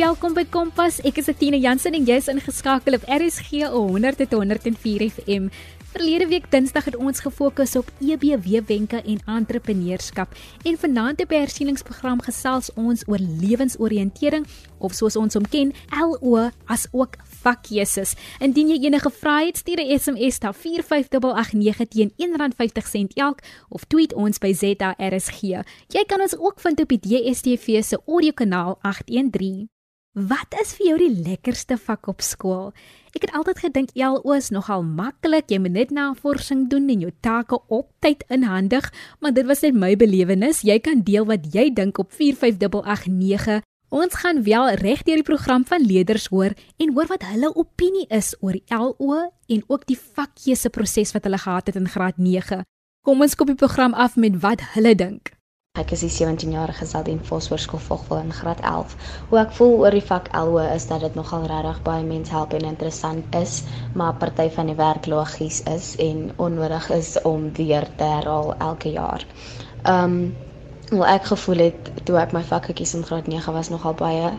welkom by Kompas. Ek is Etienne Jansen en jy is ingeskakel op RSG 100 tot 104 FM. Verlede week Dinsdag het ons gefokus op EBW wenke en entrepreneurskap en vanaand op die hersieningsprogram gesels ons oor lewensoriëntering of soos ons hom ken, LO as ook vakkeuses. Indien jy enige vrae het, stuur 'n SMS na 45889 teen R1.50 elk of tweet ons by ZARSG. Jy kan ons ook vind op die DSTV se audiokanaal 813. Wat is vir jou die lekkerste vak op skool? Ek het altyd gedink LO is nogal maklik. Jy moet net navorsing doen en jou take op tyd inhandig, maar dit was net my belewenis. Jy kan deel wat jy dink op 45889. Ons gaan wel reg deur die program van leerders hoor en hoor wat hulle opinie is oor die LO en ook die vakkeuse proses wat hulle gehad het in graad 9. Kom ons kop die program af met wat hulle dink. Ek is die 17-jarige Saldien Voshoërskool volgwel in graad 11. Hoe ek voel oor die vak LO is dat dit nogal regtig baie mense help en interessant is, maar party van die werk logies is en onnodig is om weer te herhaal elke jaar. Um hoe ek gevoel het toe ek my vakke kies in graad 9 was nogal baie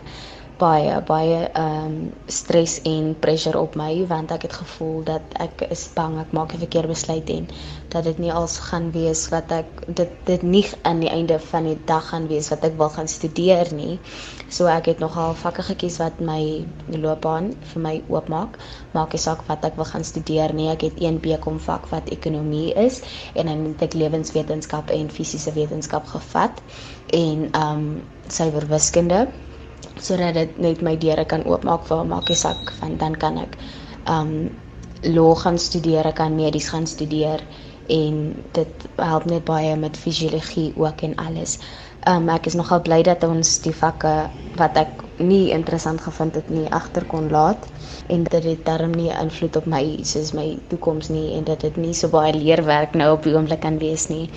baie baie ehm um, stres en pressure op my want ek het gevoel dat ek is bang ek maak 'n verkeerde besluit en dat dit nie als gaan wees wat ek dit dit nie aan die einde van die dag gaan wees wat ek wil gaan studeer nie. So ek het nogal vakke gekies wat my loopbaan vir my oopmaak. Maak nie saak wat ek wil gaan studeer nie. Ek het een BCom vak wat ekonomie is en dan het ek lewenswetenskap en fisiese wetenskap gevat en ehm um, syferwiskunde sodat dit net my deure kan oopmaak vir maak nie saak van dan kan ek um law gaan studeer, ek kan medies gaan studeer en dit help net baie met fisiologie ook en alles. Um ek is nogal bly dat ons die vakke wat ek nie interessant gevind het nie agter kon laat en dit het darm nie invloed op my soos my toekoms nie en dat dit nie so baie leerwerk nou op die oomblik kan wees nie.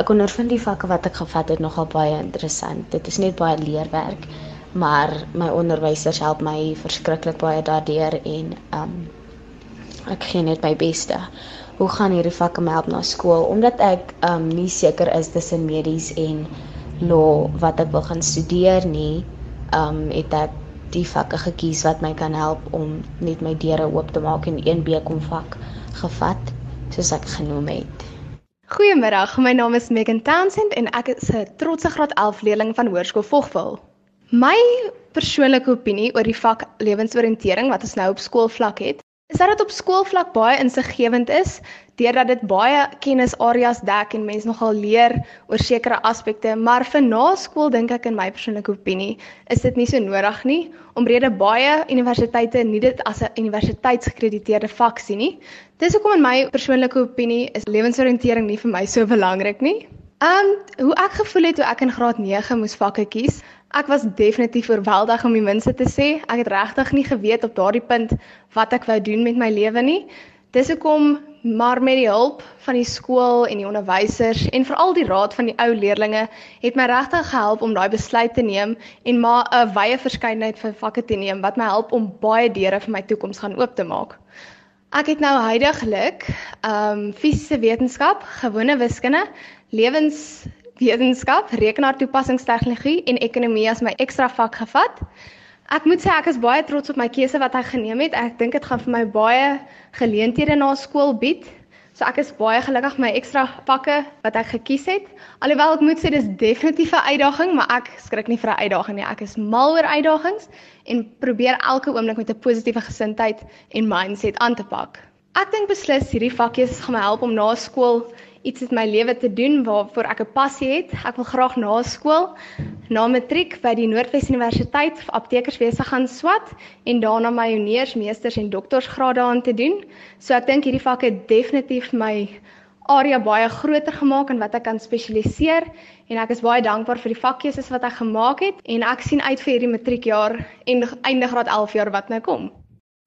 Ek ondervind die vakke wat ek gevat het nogal baie interessant. Dit is net baie leerwerk maar my onderwysers help my verskriklik baie daardeur en um ek gee net my beste. Hoe gaan hierdie vakke my help na skool omdat ek um nie seker is tussen medies en law wat ek wil gaan studeer nie, um het ek die vakke gekies wat my kan help om net my deure oop te maak en een BCom vak gevat soos ek genoem het. Goeiemiddag, my naam is Megan Townsend en ek is 'n trotse graad 11 leerling van Hoërskool Vogwel. My persoonlike opinie oor die vak lewensoriëntering wat ons nou op skoolvlak het, is dat dit op skoolvlak baie insiggewend is deurdat dit baie kennisareas dek en mense nogal leer oor sekere aspekte, maar vir naskool dink ek in my persoonlike opinie is dit nie so nodig nie omrede baie universiteite nie dit as 'n universiteitsgekrediteerde vak sien nie. Dis hoekom in my persoonlike opinie is lewensoriëntering nie vir my so belangrik nie. Um hoe ek gevoel het toe ek in graad 9 moes vakke kies, Ek was definitief oorweldig om die minste te sê. Ek het regtig nie geweet op daardie punt wat ek wou doen met my lewe nie. Dis hoekom maar met die hulp van die skool en die onderwysers en veral die raad van die ou leerdlinge het my regtig gehelp om daai besluit te neem en maar 'n wye verskeidenheid van vakke te neem wat my help om baie deure vir my toekoms gaan oop te maak. Ek het nou heidaglik ehm um, fisiese wetenskap, gewone wiskunde, lewens wetenskap, rekenaartoepassingstegnologie en ekonomie as my ekstra vak gevat. Ek moet sê ek is baie trots op my keuse wat ek geneem het. Ek dink dit gaan vir my baie geleenthede na skool bied. So ek is baie gelukkig met my ekstra vakke wat ek gekies het. Alhoewel ek moet sê dis definitief 'n uitdaging, maar ek skrik nie vir 'n uitdaging nie. Ek is mal oor uitdagings en probeer elke oomblik met 'n positiewe gesindheid en mindset aan te pak. Ek dink beslis hierdie vakkies gaan my help om na skool iets in my lewe te doen waarvoor ek 'n passie het. Ek wil graag na skool, na matriek by die Noordwes Universiteit vir aptekerswese gaan swat en daarna my honeurs, meesters en doktorsgrade aan te doen. So ek dink hierdie vak het definitief my area baie groter gemaak en wat ek kan spesialiseer en ek is baie dankbaar vir die vakkeuses wat ek gemaak het en ek sien uit vir hierdie matriekjaar en einde graad 11 jaar wat nou kom.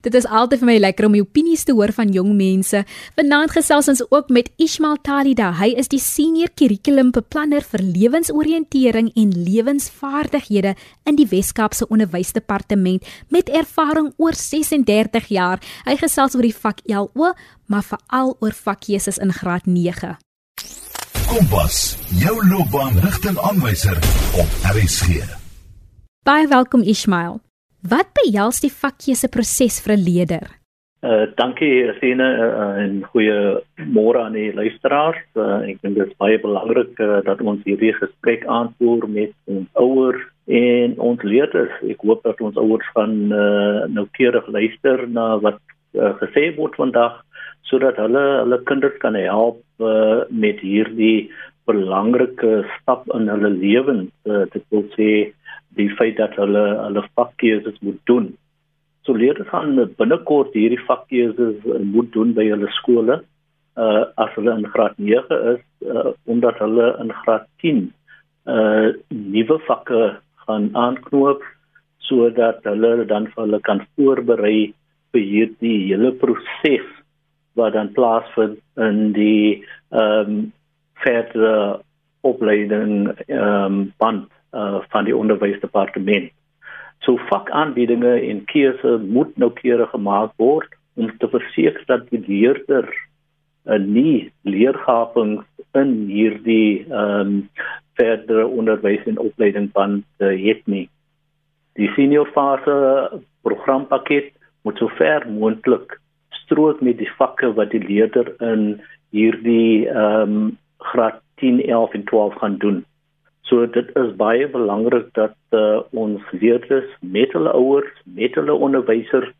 Dit is altyd vir my lekker om die opinies te hoor van jong mense. Vanaand gesels ons ook met Ismail Talida. Hy is die senior kurrikulumbeplanner vir lewensoriëntering en lewensvaardighede in die Wes-Kaapse Onderwysdepartement met ervaring oor 36 jaar. Hy gesels oor die vak LO, maar veral oor vakkeuses in graad 9. Kompas, jou loopbaan rigtingaanwyser op RSG. Baie welkom Ismail. Wat behels die vakkeuse proses vir 'n leerder? Uh dankie Sene uh, en goeie môre aan die luisteraars. Uh, ek dink dit is baie belangrik uh, dat ons hierdie gesprek aanvoer met ons ouers en ons leerders. Ek hoop dat ons ouers gaan uh, noukeurig luister na wat uh, gesê word vandag sodat hulle hulle kinders kan help uh, met hierdie belangrike stap in hulle lewens. Uh, dit wil sê die feit dat hulle hulle vakkeuses moet doen So leerders gaan binnekort hierdie vakkeuses moet doen by hulle skole. Uh as hulle in graad 9 is, uh, omdat hulle in graad 10 uh nuwe vakke gaan aanknoop sodat hulle dan vir hulle kan voorberei vir hierdie hele proses wat dan plaasvind in die ehm um, verdere opleiding ehm um, band uh, van die onderwysdepartement. So vakaanbiedinge en keuse moet noukeurig gemaak word om te verseker dat die leerder uh, nie leergapings in hierdie ehm um, verdere onderwys en opleiding van uh, het nie. Die senior fase programpakket moet so ver moontlik strook met die vakke wat die leerder in hierdie ehm um, graad 10, 11 en 12 gaan doen. So dit is baie belangrik dat uh, ons leerders met hulle ouers, met hulle onderwysers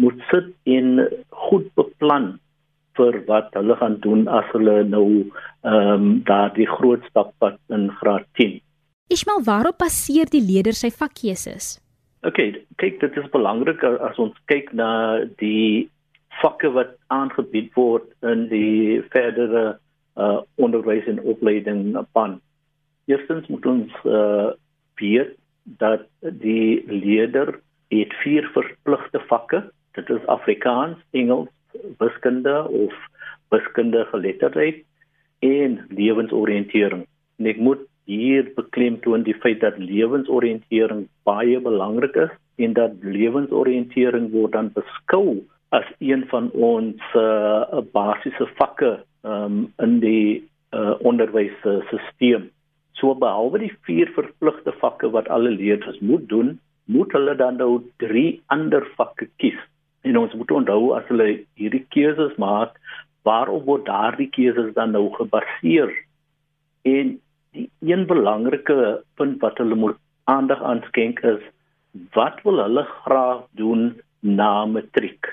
moet sit en goed beplan vir wat hulle gaan doen as hulle nou ehm um, daardie groot stap vat in graad 10. Ismael, waarop baseer die leerder sy vakkeuses? OK, kyk, dit is belangrik as ons kyk na die vakke wat aangebied word in die verdere uh, onderwys en opleiding band. Eerstens moet ons uh, weet dat die leerder het vier verpligte vakke. Dit is Afrikaans, Engels, wiskunde of wiskunde geletterdheid en lewensoriëntering. En ek moet hier beklemtoon die feit dat lewensoriëntering baie belangrik is en dat lewensoriëntering word dan beskou as een van ons uh, basiese vakke um, in die uh, onderwysstelsel. So behalwe die vier verpligte vakke wat alle leerders moet doen, moet hulle dan nou drie ander vakke kies. En ons moet onthou as hulle hierdie keuses maak, waarop word daardie keuses dan nou gebaseer? En die een belangrike punt wat hulle moet aandag aan skenk is wat wil hulle graag doen na matriek?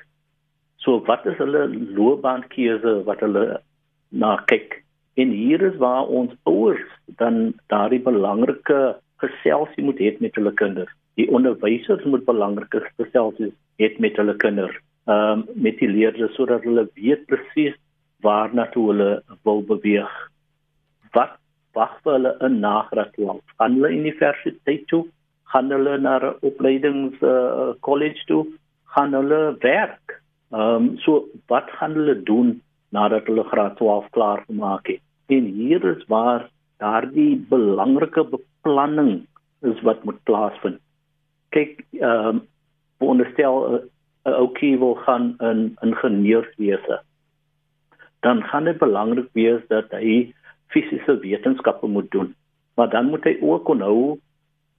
So wat is hulle loopbaankeuse wat hulle na kyk? En hier is waar ons ouers dan daardie belangrike geselsie moet hê met hulle kinders. Die onderwysers moet belangrike geselsies hê met hulle kinders. Ehm um, met die leerders sodat hulle weet presies waarna toe hulle wil beweeg. Wat wag vir hulle in nagraad 12? Gaan hulle universiteit toe? Gaan hulle na 'n opleidings uh, college toe? Gaan hulle werk? Ehm um, so wat gaan hulle doen nadat hulle graad 12 klaar gemaak het? En hier is waar daardie belangrike beplanning is wat moet plaasvind. Kyk, ehm um, onderstel 'n uh, ouetjie wil gaan in ingenieurswese. Dan gaan dit belangrik wees dat hy fisiese wetenskappe moet doen. Maar dan moet hy ook onthou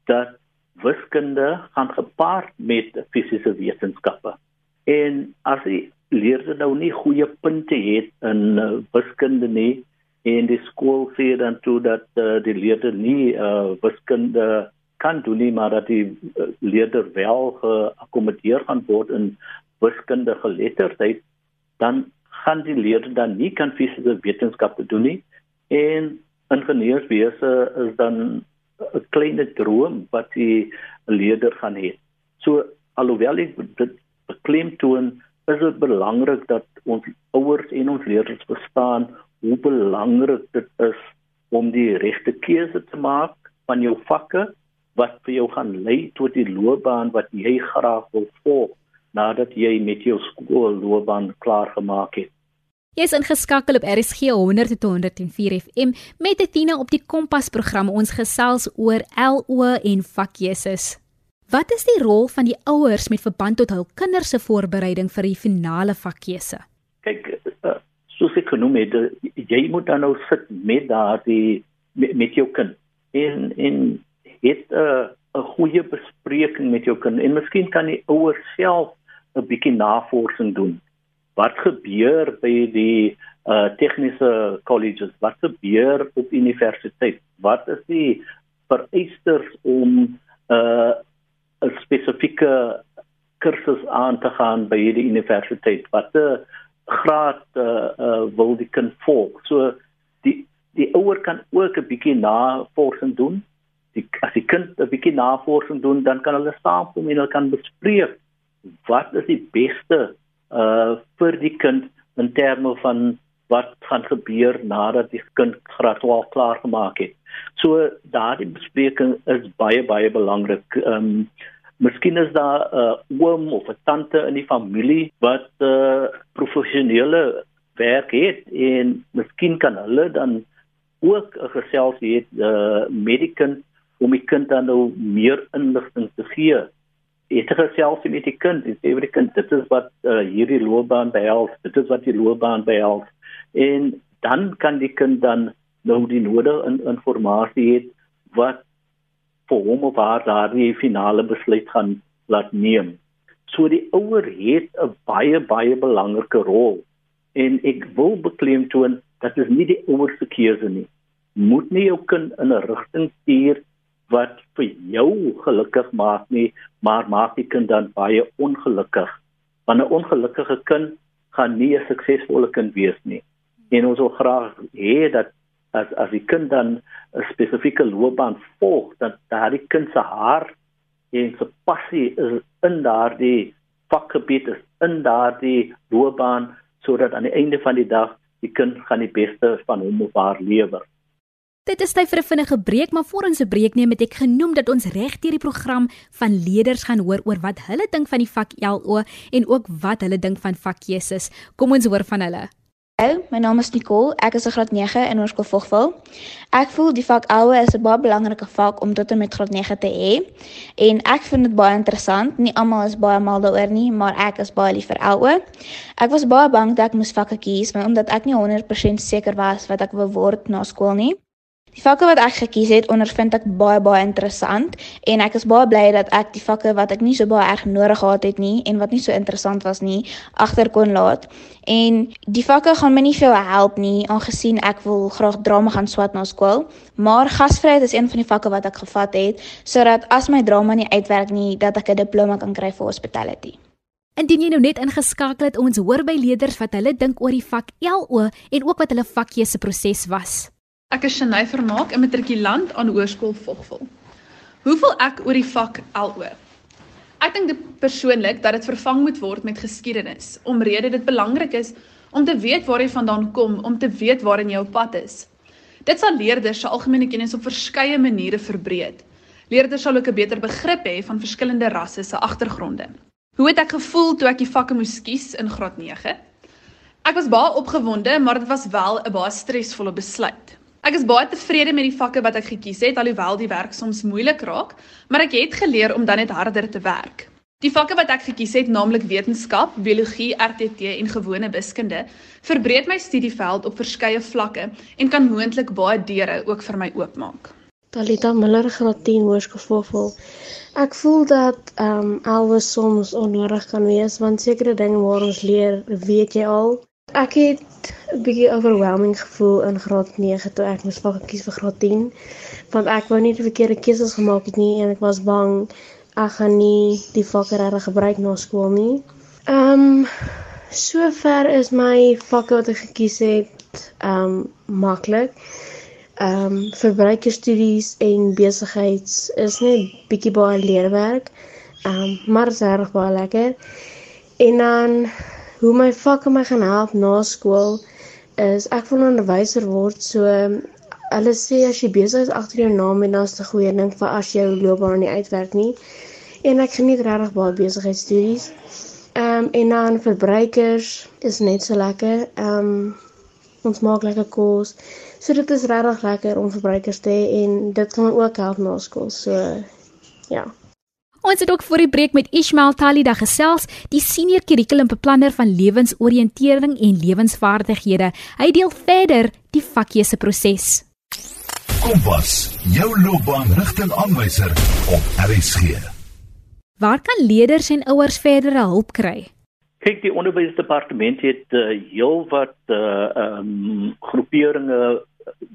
dat wiskunde gaan gepaard met fisiese wetenskappe. En as hy leerder nou nie goeie punte het in uh, wiskunde nie, en die skool sê dan toe dat uh, die leerder nie uh, wiskunde kan doen nie maar dat die uh, leerder wel geakkommodeer gaan word in wiskunde geletterdheid dan gaan die leerder dan nie kan fisiese wetenskappe doen nie. En ingenieurswese is dan 'n klein droom wat die leerder gaan hê. So alhoewel ek dit beklemtoon is dit belangrik dat ons ouers en ons leerders verstaan hoe belangrik dit is om die regte keuse te maak van jou vakke wat vir jou gaan lei tot die loopbaan wat jy graag wil volg nadat jy met jou skoolloopbaan klaar gemaak het. Jy is ingeskakel op RSG 100 tot 104 FM met Etienne op die Kompas program ons gesels oor LO en vakkeuses. Wat is die rol van die ouers met verband tot hul kinders se voorbereiding vir die finale vakkeuse? Kyk, uh, soos ek genoem het, jy moet dan nou sit met daardie met, met jou kind en en het 'n uh, 'n goeie bespreking met jou kind en miskien kan die ouers self 'n bietjie navorsing doen. Wat gebeur by die uh tegniese colleges? Wat gebeur op universiteit? Wat is die vereistes om uh 'n spesifieke kursus aan te gaan by hierdie universiteit? Watter graad uh, uh wil die kind volg? So die die ouer kan ook 'n bietjie navorsing doen. Die as die kind 'n bietjie navorsing doen, dan kan hulle saamkom en hulle kan bespreek wat is die beste uh vir die kind in terme van wat gaan gebeur nadat die kind graad 12 klaar gemaak het. So daardie bespreking is baie baie belangrik. Ehm um, Miskien is daar 'n uh, oom of 'n tante in die familie wat 'n uh, professionele werk het en miskien kan hulle dan ook 'n geselsie het uh, met die kind om die kind dan nou meer inligting te gee. Het 'n geselsie met die kind, dis vir die kind, dit is wat uh, hierdie loopbaan behels, dit is wat die loopbaan behels. En dan kan die kind dan nou die nodige in, inligting hê wat vir hom of haar daardie finale besluit gaan laat neem. So die ouer het 'n baie baie belangrike rol en ek wil beklemtoon dat dit nie die ouer se keuse nie. Moet nie jou kind in 'n rigting stuur wat vir jou gelukkig maak nie, maar maak die kind dan baie ongelukkig. Want 'n ongelukkige kind gaan nie 'n suksesvolle kind wees nie. En ons wil graag hê dat as as die kind dan 'n spesifieke loopbaan volg dat daardie kind se hart en se passie is in daardie vakgebied is in daardie loopbaan sodat aan die einde van die dag die kind gaan die beste van hom of haar lewer. Dit is tyd vir 'n vinnige breek, maar voor ons 'n breek neem het ek genoem dat ons reg deur die program van leerders gaan hoor oor wat hulle dink van die vak LO en ook wat hulle dink van vakkeuses. Kom ons hoor van hulle. Hallo, my naam is Nicole. Ek is in graad 9 in Hoërskool Vogwel. Ek voel die vak oue is 'n baie belangrike vak om tot en met graad 9 te hê. En ek vind dit baie interessant. Nie almal is baie mal daaroor nie, maar ek is baie lief vir oue. Ek was baie bang dat ek moes vakke kies, maar omdat ek nie 100% seker was wat ek wou word na skool nie. Die vakke wat ek gekies het, ondervind ek baie baie interessant en ek is baie bly dat ek die vakke wat ek nie so baie erg nodig gehad het nie en wat nie so interessant was nie, agter kon laat. En die vakke gaan my nie veel help nie aangesien ek wil graag drama gaan swat na skool, maar gasvryheid is een van die vakke wat ek gevat het sodat as my drama nie uitwerk nie, dat ek 'n diploma kan kry vir hospitality. Indien jy nou net ingeskakel het, ons hoor by leerders wat hulle dink oor die vak LO en ook wat hulle vakkeuse proses was. Ek is Shanay Vermaak, 'n matrikulant aan Hoërskool Vogvul. Hoe voel ek oor die vak LO? Ek dink persoonlik dat dit vervang moet word met geskiedenis, omrede dit belangrik is om te weet waar jy vandaan kom, om te weet waarin jy op pad is. Dit sal leerders se algemene kennis op verskeie maniere verbreed. Leerders sal ook 'n beter begrip hê van verskillende rasse se agtergronde. Hoe het ek gevoel toe ek die vakke moes kies in graad 9? Ek was baie opgewonde, maar dit was wel 'n baie stresvolle besluit. Ek is baie tevrede met die vakke wat ek gekies het, alhoewel die werk soms moeilik raak, maar ek het geleer om dan net harder te werk. Die vakke wat ek gekies het, naamlik wetenskap, biologie, RTT en gewone wiskunde, verbreed my studieveld op verskeie vlakke en kan moontlik baie deure ook vir my oopmaak. Talita Miller graad 10 hoërskool. Ek voel dat ehm um, alwes soms onnodig kan wees want sekere dinge waar ons leer, weet jy al. Ek het 'n bietjie overwhelming gevoel in graad 9 toe ek moes vak kies vir graad 10 want ek wou nie die verkeerde keuses gemaak het nie en ek was bang ek gaan nie die vakke reg gebruik na skool nie. Ehm um, sover is my vakke wat ek gekies het ehm um, maklik. Ehm um, verbruikerstudies en besigheids is net bietjie baie leerwerk. Ehm um, maar is reg baie lekker. En dan hoe my vakke my gaan help na skool is ek wil onderwyser word so hulle sê as jy besig is agter jou naam en dit 'n goeie ding vir as jou loopbaan nie uitwerk nie. En ek geniet regtig baie besigheidstudies. Ehm um, en dan verbruikers is net so lekker. Ehm um, ons maak lekker kos. So dit is regtig lekker om verbruikers te hê en dit kan ook help na skool. So ja Ons het ook voor die breek met Ismail Talida gesels, die senior kurrikulumbeplanner van lewensoriëntering en lewensvaardighede. Hy deel verder die vakkeuse proses. Kompas, jou loopbaanrigtingaanwyser op RSG. Waar kan leerders en ouers verdere hulp kry? Kyk, die onderwysdepartement het uh, heelwat uh um groeperinge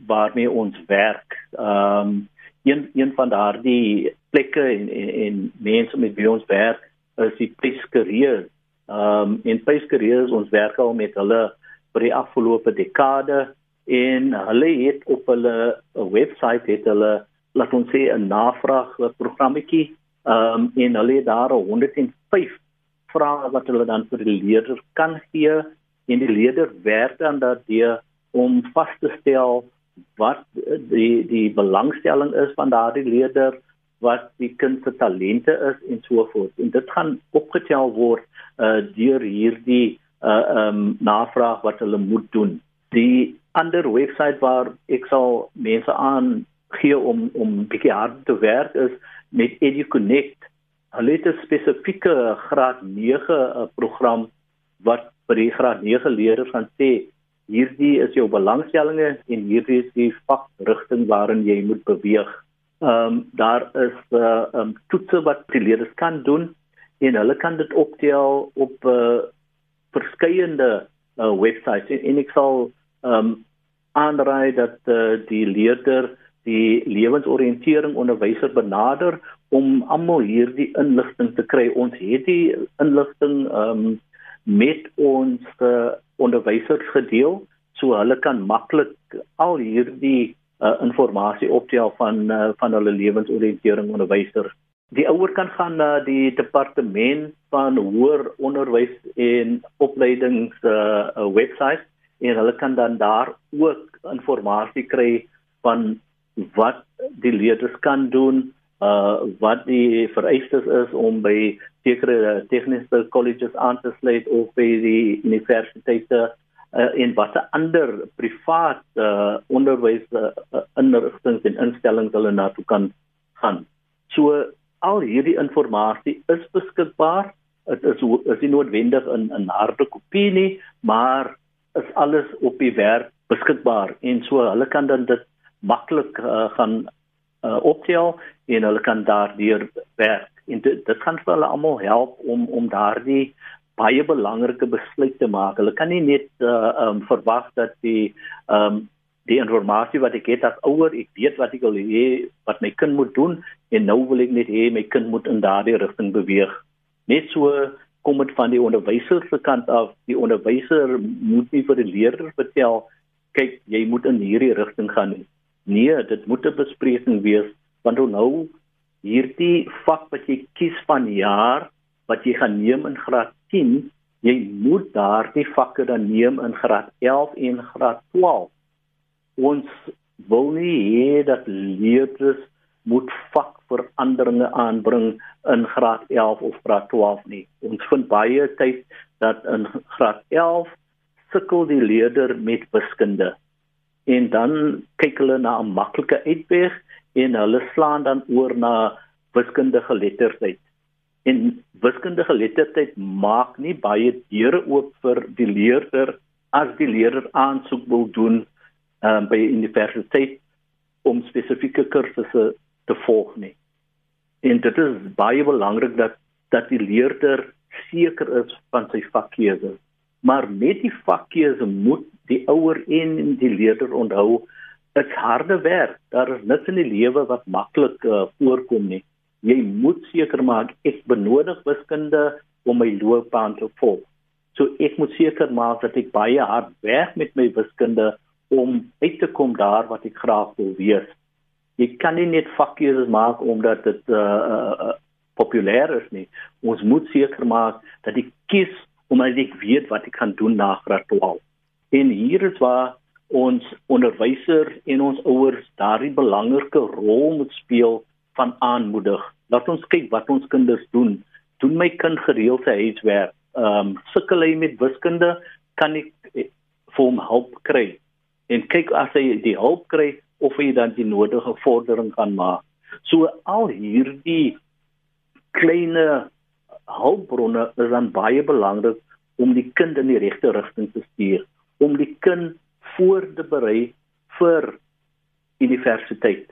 waarmee ons werk. Um een een van daardie plekke en en, en mense met wie ons werk is die Pescareers. Um in Pescareers ons werk al met hulle vir die afgelope dekade en hulle het op hulle webwerf het hulle laat ons sê 'n navraag programmetjie um en hulle het daar 105 vrae wat hulle dan vir die leerders kan gee en die leerder werk dan daardie om vas te stel wat die die belangstelling is van daardie leerder wat die kind se talente is en so voort. En dit gaan opgetel word uh, deur hierdie uh um navraag wat hulle moet doen. Die ander webwerf waar ek sal mense aan gee om om bietjie hard te werk is met EduConnect. Hulle het 'n spesifieke graad 9 uh, program wat vir die graad 9 leerders gaan sê hierdie is jou belangstellinge en hierdie is die vakrigting waarin jy moet beweeg. Ehm um, daar is 'n uh, um, toetse wat die leerders kan doen en hulle kan dit optel op uh, verskeiende uh, webwerwe en, en ek sal ehm um, aanraai dat uh, die leerder die lewensoriëntering onderwyser benader om almal hierdie inligting te kry. Ons het die inligting ehm um, met ons uh, onderwysers gedeel so hulle kan maklik al hierdie uh, inligting optel van uh, van hulle lewensoriëntering onderwysers. Die ouer kan gaan na die departement van hoër onderwys en opleidings uh, uh, webwerf en hulle kan dan daar ook inligting kry van wat die leerders kan doen uh wat die vereistes is om by sekere tegniese colleges aan te sluit of by die universiteite uh, en watter ander privaat uh, onderwys uh, inrigtinge en instellings hulle na toe kan gaan. So al hierdie inligting is beskikbaar. Dit is is nie noodwendig in 'n harde kopie nie, maar is alles op die werk beskikbaar en so hulle kan dan dit maklik uh, gaan uh, optel en hulle kan daardeur werk. En dit dit gaan vir hulle almal help om om daardie baie belangrike besluit te maak. Hulle kan nie net uh, um, verwag dat die um, die inligting wat ek het as ouer, ek weet wat ek wil hê wat my kind moet doen en nou wil ek net hê my kind moet in daardie rigting beweeg. Net so kom dit van die onderwyser se kant af. Die onderwyser moet nie vir die leerder vertel kyk jy moet in hierdie rigting gaan nie. Nee, dit moet 'n bespreking wees want nou hierdie vak wat jy kies van jaar wat jy gaan neem in graad 10, jy moet daardie vakke dan neem in graad 11 en graad 12. Ons wil nie hê dat leerders moet vakveranderinge aanbring in graad 11 of graad 12 nie. Ons vind baie tyd dat in graad 11 sukkel die leerder met wiskunde. En dan kyk hulle na 'n maklike uitweg en hulle slaan dan oor na wiskundige lettertyd en wiskundige geletterdheid maak nie baie deure oop vir die leerder as die leerder aansoek wil doen um, by universiteit om spesifieke kursusse te volg nie. En dit is baie belangrik dat dat die leerder seker is van sy vakkeuse. Maar met die vakkeuse moet die ouer en die leerder onthou dit harde werk. Daar is niks in die lewe wat maklik uh, voorkom nie jy moet seker maak ek benodig wiskunde om my loopbaan te volg. So ek moet seker maak dat ek baie hard werk met my wiskunde om uit te kom daar wat ek graag wil wees. Jy kan nie net vakkeuses maak omdat dit uh, uh, populêr is nie. Ons moet seker maak dat ek kies omdat ek weet wat ek kan doen na graad 12. En hier is waar ons onderwysers en ons ouers daardie belangrike rol moet speel van aanmoedig laat ons kyk wat ons kinders doen. Doen my kind gereeld sy huiswerk. Ehm um, sukkel hy met wiskunde, kan ek eh, vir hom hulp kry. En kyk as hy die hulp kry of hy dan die nodige vordering kan maak. So al hierdie kleine hulpbronne is dan baie belangrik om die kind in die regte rigting te stuur, om die kind voor te berei vir universiteit.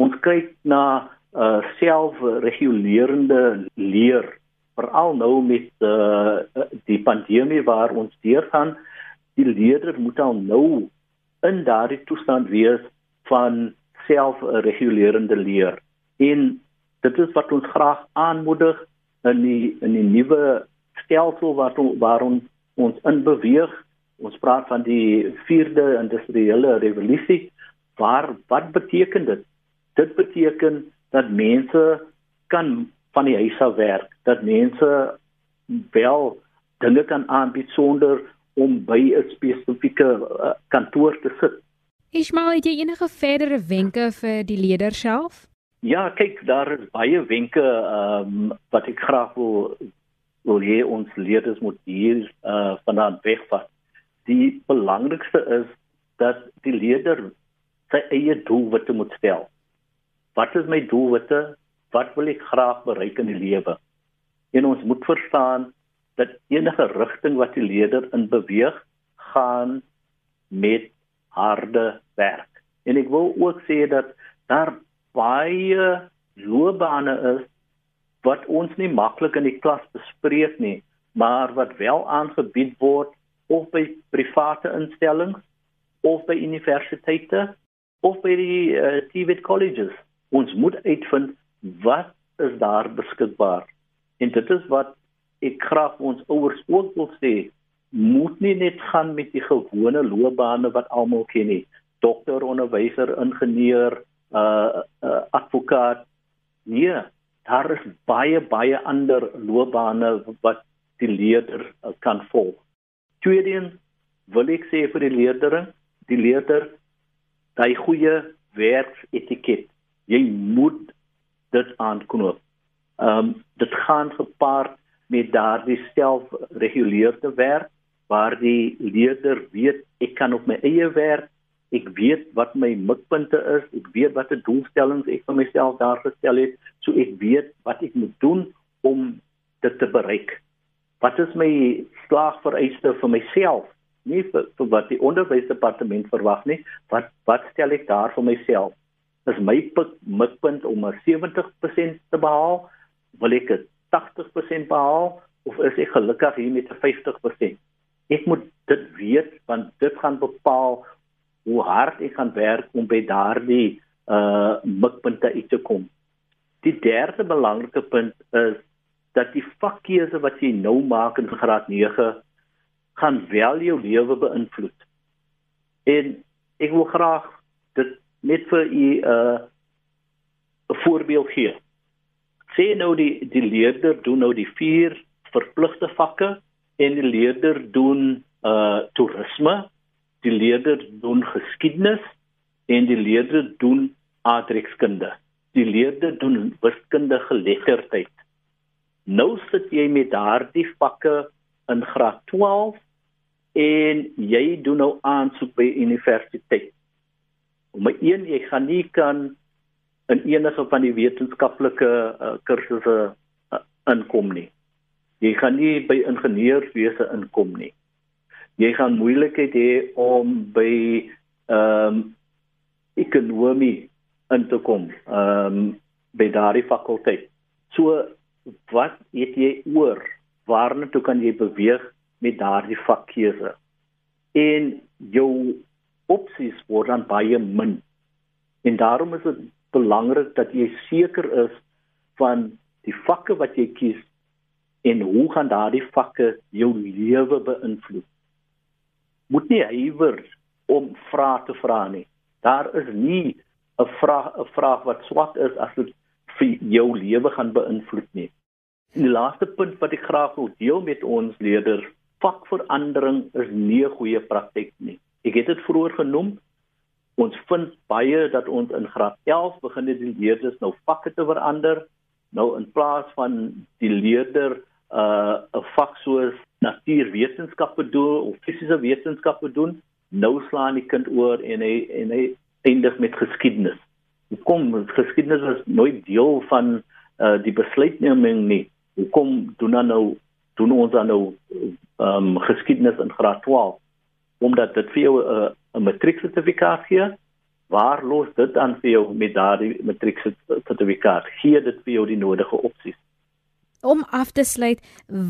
Ons kyk na uh selfregulerende leer veral nou met uh die pandemie waar ons deurgaan die leerder moet al nou in daardie toestand wees van selfregulerende leer. En dit is wat ons graag aanmoedig in die in die nuwe stelsel wat waar ons ons in beweeg. Ons praat van die 4de industriële revolusie. Waar wat beteken dit? Dit beteken dat mense kan van die huis af werk dat mense wel dinge kan aanbied sonder om by 'n spesifieke uh, kantoor te sit Ismail het jy enige verdere wenke vir die leiers self Ja, kyk, daar is baie wenke ehm um, wat ek graag wil wil hê ons leerders moet hier uh vandaan wegvat. Die belangrikste is dat die leerder sy eie doelwitte moet stel. Wat is my doelwitte? Wat wil ek graag bereik in die lewe? En ons moet verstaan dat enige rigting wat die leerder in beweeg, gaan met harde werk. En ek wil ook sê dat daar baie loopbane is wat ons nie maklik in die klas bespreek nie, maar wat wel aangebied word of by private instellings of by universiteite of by die uh, TVET colleges. Ons moet uitvind wat is daar beskikbaar. En dit is wat ek graag ons ouers ook wil sê, moet nie net gaan met die gewone loopbane wat almal ken nie. Dokter, onderwyser, ingenieur, uh, uh advokaat. Nee, daar is baie baie ander loopbane wat die leerder uh, kan volg. Tweedens wil ek sê vir die leerders, die leerder daai goeie werksetiket. Jy moet dit aanknoop. Ehm um, dit gaan gepaard met daardie selfreguleerde werk waar die leerder weet ek kan op my eie werk ek weet wat my mikpunte is, ek weet watter doelstellings ek vir myself daar gestel het, so ek weet wat ek moet doen om dit te bereik. Wat is my slaagvereiste vir myself? Nie vir, vir wat die onderwysdepartement verwag nie, wat wat stel ek daar vir myself? Is my mikpunt om 'n 70% te behaal? Wil ek 'n 80% behaal of is ek gelukkig hier met 'n 50%? Ek moet dit weet want dit gaan bepaal hoe hard ek gaan werk om by daardie uh mikpunte uit te kom. Die derde belangrike punt is dat die vakkeuse wat jy nou maak in graad 9 gaan wel jou lewe beïnvloed. En ek wil graag dit net vir u uh 'n voorbeeld gee. Sê nou die die leerder doen nou die vier verpligte vakke en die leerder doen uh toerisme die leerders doen geskiedenis en die leerders doen aardrykskunde. Die leerders doen wiskundige geletterdheid. Nou sit jy met daardie vakke in graad 12 en jy doen nou aansoek by universiteit. Om een jy gaan nie kan in enige van die wetenskaplike uh, kursusse uh, inkom nie. Jy gaan nie by ingenieurswese inkom nie jy gaan moeilikheid hê om by ehm um, ekonomie in te kom ehm um, by daardie fakulteit. So wat het jy oor? Waarna toe kan jy beweeg met daardie vakkeuse? En jou opsies word dan baie min. En daarom is dit belangrik dat jy seker is van die vakke wat jy kies en hoe gaan daardie vakke jou lewe beïnvloed? moet nie huiwer om vrae te vra nie. Daar is nie 'n vraag 'n vraag wat swak is as dit vir jou lewe gaan beïnvloed nie. En die laaste punt wat ek graag wil deel met ons leerders, vakverandering is nie 'n goeie praktyk nie. Ek het dit vroeër genoem. Ons vind baie dat ons in graad 11 begin die leerders nou vakke te verander. Nou in plaas van die leerder uh 'n vak soos natuurwetenskappe doen of fisiese wetenskappe doen, nou slaan die kind oor en hy en hy eindig met geskiedenis. Hoekom geskiedenis is nooit deel van uh die besluitneming nie. Hoekom doen dan nou doen ons dan nou um geskiedenis in graad 12 omdat dit vir jou 'n uh, 'n matrieksertifikaat gee waar los dit dan vir jou met daardie matriek sertifikaat? Gee dit vir jou die nodige opsies. Om af te sluit,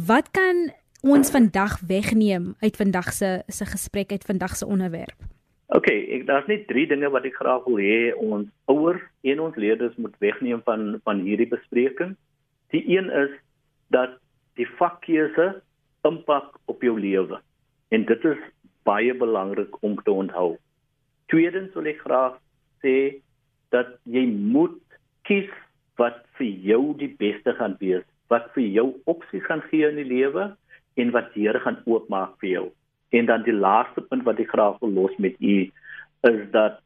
wat kan ons vandag wegneem uit vandag se se gesprek uit vandag se onderwerp? OK, ek daar's net drie dinge wat ek graag wil hê ons ouers en ons leerders moet wegneem van van hierdie bespreking. Die een is dat die vakkeuse impak op jou lewe. En dit is baie belangrik om te onthou. Tweedens wil ek graag sê dat jy moet kies wat vir jou die beste gaan wees, wat vir jou opsies gaan gee in die lewe en wat die Here gaan oopmaak vir jou. En dan die laaste punt wat ek graag wil los met u is dat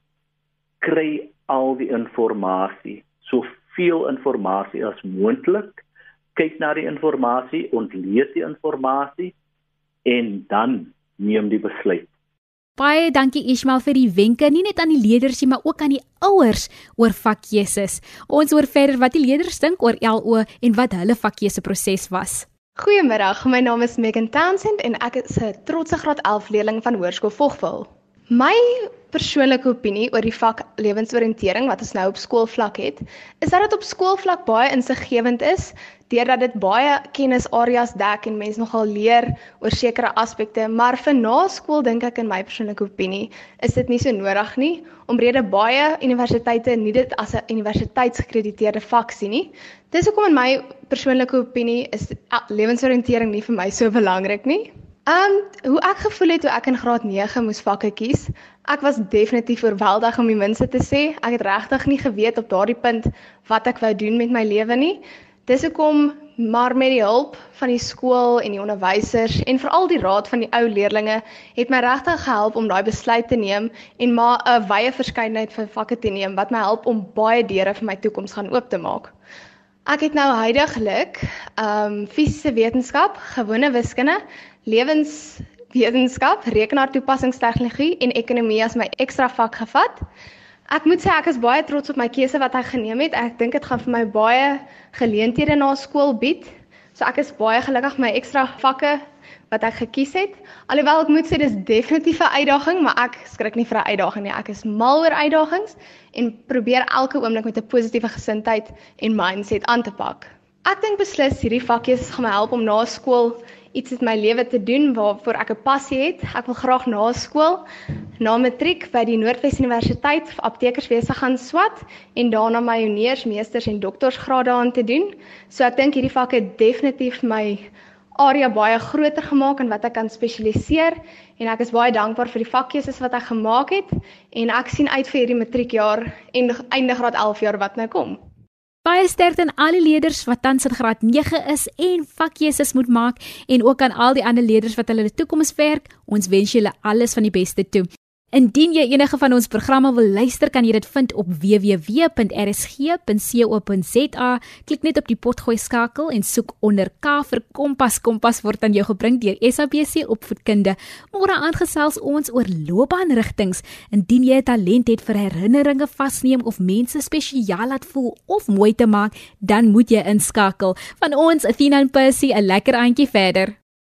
kry al die inligting, soveel inligting as moontlik. Kyk na die inligting, ontleed die inligting en dan neem die besluit. Baie dankie Ismail vir die wenke, nie net aan die leerders nie, maar ook aan die ouers oor vakkeuses. Ons hoor verder wat die leerders dink oor LO en wat hulle vakkeuse proses was. Goeiemiddag, my naam is Megan Townsend en ek is 'n trotse graad 11 leerling van Hoërskool Vogville. My persoonlike opinie oor die vak lewensoriëntering wat ons nou op skoolvlak het, is dat dit op skoolvlak baie insiggewend is deurdat dit baie kennisareas dek en mense nogal leer oor sekere aspekte, maar vir na skool dink ek in my persoonlike opinie is dit nie so nodig nie omrede baie universiteite nie dit as 'n universiteitsgekrediteerde vak sien nie. Dis hoekom in my persoonlike opinie is lewensoriëntering nie vir my so belangrik nie. Ehm um, hoe ek gevoel het toe ek in graad 9 moes vakke kies. Ek was definitief oorweldig om die minste te sê. Ek het regtig nie geweet op daardie punt wat ek wou doen met my lewe nie. Dis hoekom maar met die hulp van die skool en die onderwysers en veral die raad van die ou leerdlinge het my regtig gehelp om daai besluit te neem en maar 'n wye verskeidenheid van vakke te neem wat my help om baie deure vir my toekoms gaan oop te maak. Ek het nou heidaglik ehm um, fisiese wetenskap, gewone wiskunde, lewenswetenskap, rekenaartoepassingstegnologie en ekonomie as my ekstra vak gevat. Ek moet sê ek is baie trots op my keuse wat ek geneem het. Ek dink dit gaan vir my baie geleenthede na skool bied. So ek is baie gelukkig my ekstra vakke wat ek gekies het. Alhoewel ek moet sê dis definitief 'n uitdaging, maar ek skrik nie vir 'n uitdaging nie. Ek is mal oor uitdagings en probeer elke oomblik met 'n positiewe gesindheid en mindset aan te pak. Ek dink beslis hierdie vakkies gaan my help om na skool iets in my lewe te doen waarvoor ek 'n passie het. Ek wil graag na skool, na matriek by die Noordwes Universiteit aptekerswese gaan swat en daarna my honeurs, meesters en doktorsgrade aan te doen. So ek dink hierdie vak het definitief my area baie groter gemaak en wat ek kan spesialiseer en ek is baie dankbaar vir die vakkeuses wat ek gemaak het en ek sien uit vir hierdie matriekjaar en einde graad 11 jaar wat nou kom. Baie sterkte aan al die leerders wat tans in graad 9 is en vakkeuses moet maak en ook aan al die ander leerders wat hulle toekoms werk. Ons wens julle alles van die beste toe. Indien jy enige van ons programme wil luister, kan jy dit vind op www.rsg.co.za. Klik net op die potgooi skakel en soek onder K vir Kompas. Kompas word aan jou gebring deur SABC Opvoedkunde. Môre aangesels ons oor loopbaanrigtings. Indien jy 'n talent het vir herinneringe vasneem of mense spesiaal laat voel of mooi te maak, dan moet jy inskakel. Van ons Athena en Percy 'n lekker aandjie verder.